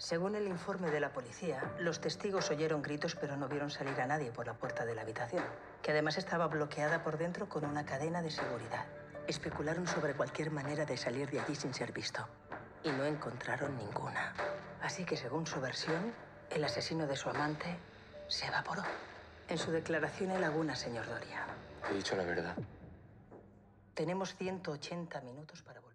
Según el informe de la policía, los testigos oyeron gritos pero no vieron salir a nadie por la puerta de la habitación, que además estaba bloqueada por dentro con una cadena de seguridad. Especularon sobre cualquier manera de salir de allí sin ser visto y no encontraron ninguna. Así que según su versión, el asesino de su amante se evaporó. En su declaración en Laguna, señor Doria. He dicho la verdad. Tenemos 180 minutos para volver.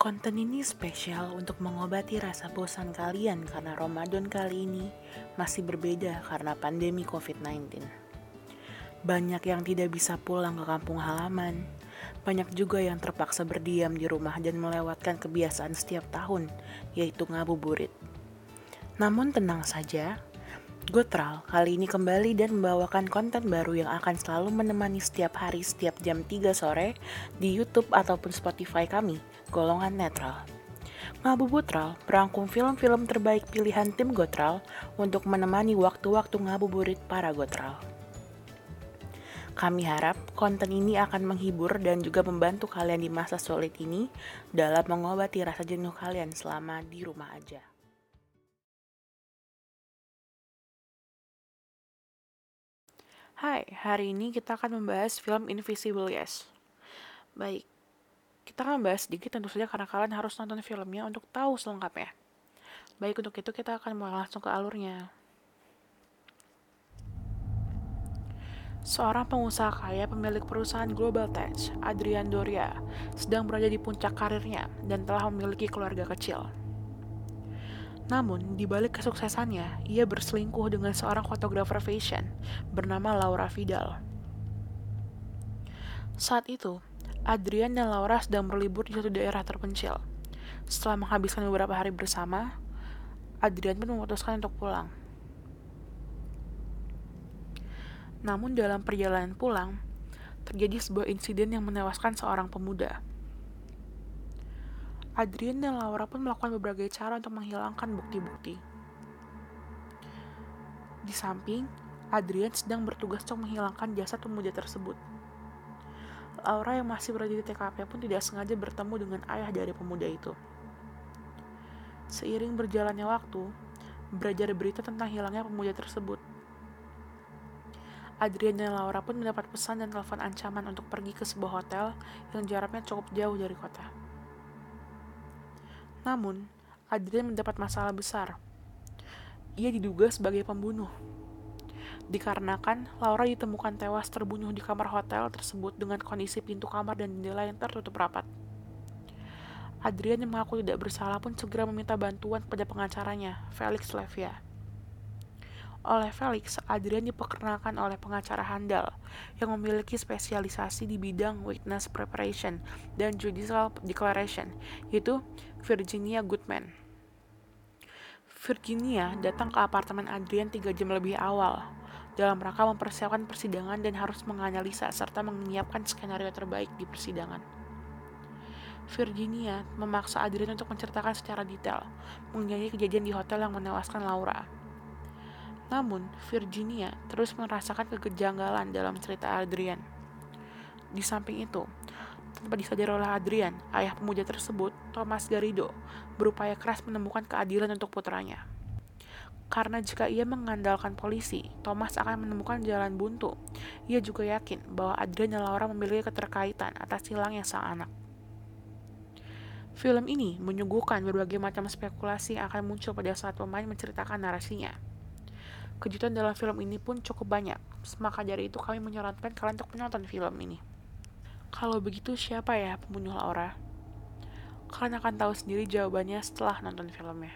Konten ini spesial untuk mengobati rasa bosan kalian karena Ramadan kali ini masih berbeda karena pandemi COVID-19. Banyak yang tidak bisa pulang ke kampung halaman, banyak juga yang terpaksa berdiam di rumah dan melewatkan kebiasaan setiap tahun, yaitu ngabuburit. Namun tenang saja, Gotral kali ini kembali dan membawakan konten baru yang akan selalu menemani setiap hari setiap jam 3 sore di YouTube ataupun Spotify kami, golongan netral. Ngabubutral berangkum film-film terbaik pilihan tim Gotral untuk menemani waktu-waktu ngabuburit para Gotral. Kami harap konten ini akan menghibur dan juga membantu kalian di masa sulit ini dalam mengobati rasa jenuh kalian selama di rumah aja. Hai, hari ini kita akan membahas film Invisible Yes. Baik, kita akan membahas sedikit tentu saja karena kalian harus nonton filmnya untuk tahu selengkapnya. Baik, untuk itu kita akan mulai langsung ke alurnya. Seorang pengusaha kaya pemilik perusahaan Global Tech, Adrian Doria, sedang berada di puncak karirnya dan telah memiliki keluarga kecil. Namun, di balik kesuksesannya, ia berselingkuh dengan seorang fotografer fashion bernama Laura Vidal. Saat itu, Adrian dan Laura sedang berlibur di suatu daerah terpencil. Setelah menghabiskan beberapa hari bersama, Adrian pun memutuskan untuk pulang. Namun dalam perjalanan pulang, terjadi sebuah insiden yang menewaskan seorang pemuda. Adrian dan Laura pun melakukan berbagai cara untuk menghilangkan bukti-bukti. Di samping, Adrian sedang bertugas untuk menghilangkan jasad pemuda tersebut. Laura yang masih berada di TKP pun tidak sengaja bertemu dengan ayah dari pemuda itu. Seiring berjalannya waktu, beredar berita tentang hilangnya pemuda tersebut. Adrian dan Laura pun mendapat pesan dan telepon ancaman untuk pergi ke sebuah hotel yang jaraknya cukup jauh dari kota. Namun, Adrian mendapat masalah besar. Ia diduga sebagai pembunuh. Dikarenakan Laura ditemukan tewas terbunuh di kamar hotel tersebut dengan kondisi pintu kamar dan jendela yang tertutup rapat. Adrian yang mengaku tidak bersalah pun segera meminta bantuan kepada pengacaranya, Felix Levia. Oleh Felix, Adrian diperkenalkan oleh pengacara handal yang memiliki spesialisasi di bidang witness preparation dan judicial declaration, yaitu Virginia Goodman. Virginia datang ke apartemen Adrian tiga jam lebih awal dalam rangka mempersiapkan persidangan dan harus menganalisa serta menyiapkan skenario terbaik di persidangan. Virginia memaksa Adrian untuk menceritakan secara detail mengenai kejadian di hotel yang menewaskan Laura namun, Virginia terus merasakan kegejanggalan dalam cerita Adrian. Di samping itu, tanpa disadari oleh Adrian, ayah pemuda tersebut, Thomas Garrido, berupaya keras menemukan keadilan untuk putranya. Karena jika ia mengandalkan polisi, Thomas akan menemukan jalan buntu. Ia juga yakin bahwa Adrian dan Laura memiliki keterkaitan atas hilangnya sang anak. Film ini menyuguhkan berbagai macam spekulasi yang akan muncul pada saat pemain menceritakan narasinya. Kejutan dalam film ini pun cukup banyak, maka dari itu kami menyarankan kalian untuk menonton film ini. Kalau begitu siapa ya pembunuh Laura? Kalian akan tahu sendiri jawabannya setelah nonton filmnya.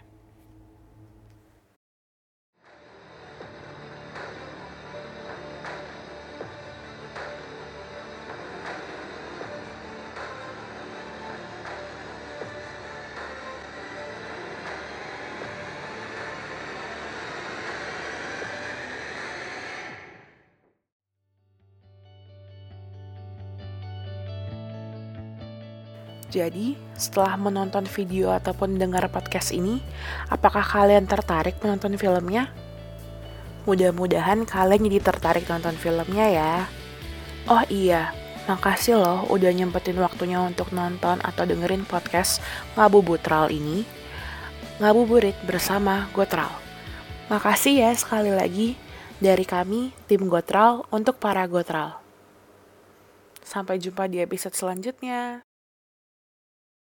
Jadi, setelah menonton video ataupun dengar podcast ini, apakah kalian tertarik menonton filmnya? Mudah-mudahan kalian jadi tertarik nonton filmnya ya. Oh iya, makasih loh udah nyempetin waktunya untuk nonton atau dengerin podcast Ngabubutral ini. Ngabuburit bersama Gotral. Makasih ya sekali lagi dari kami, tim Gotral, untuk para Gotral. Sampai jumpa di episode selanjutnya.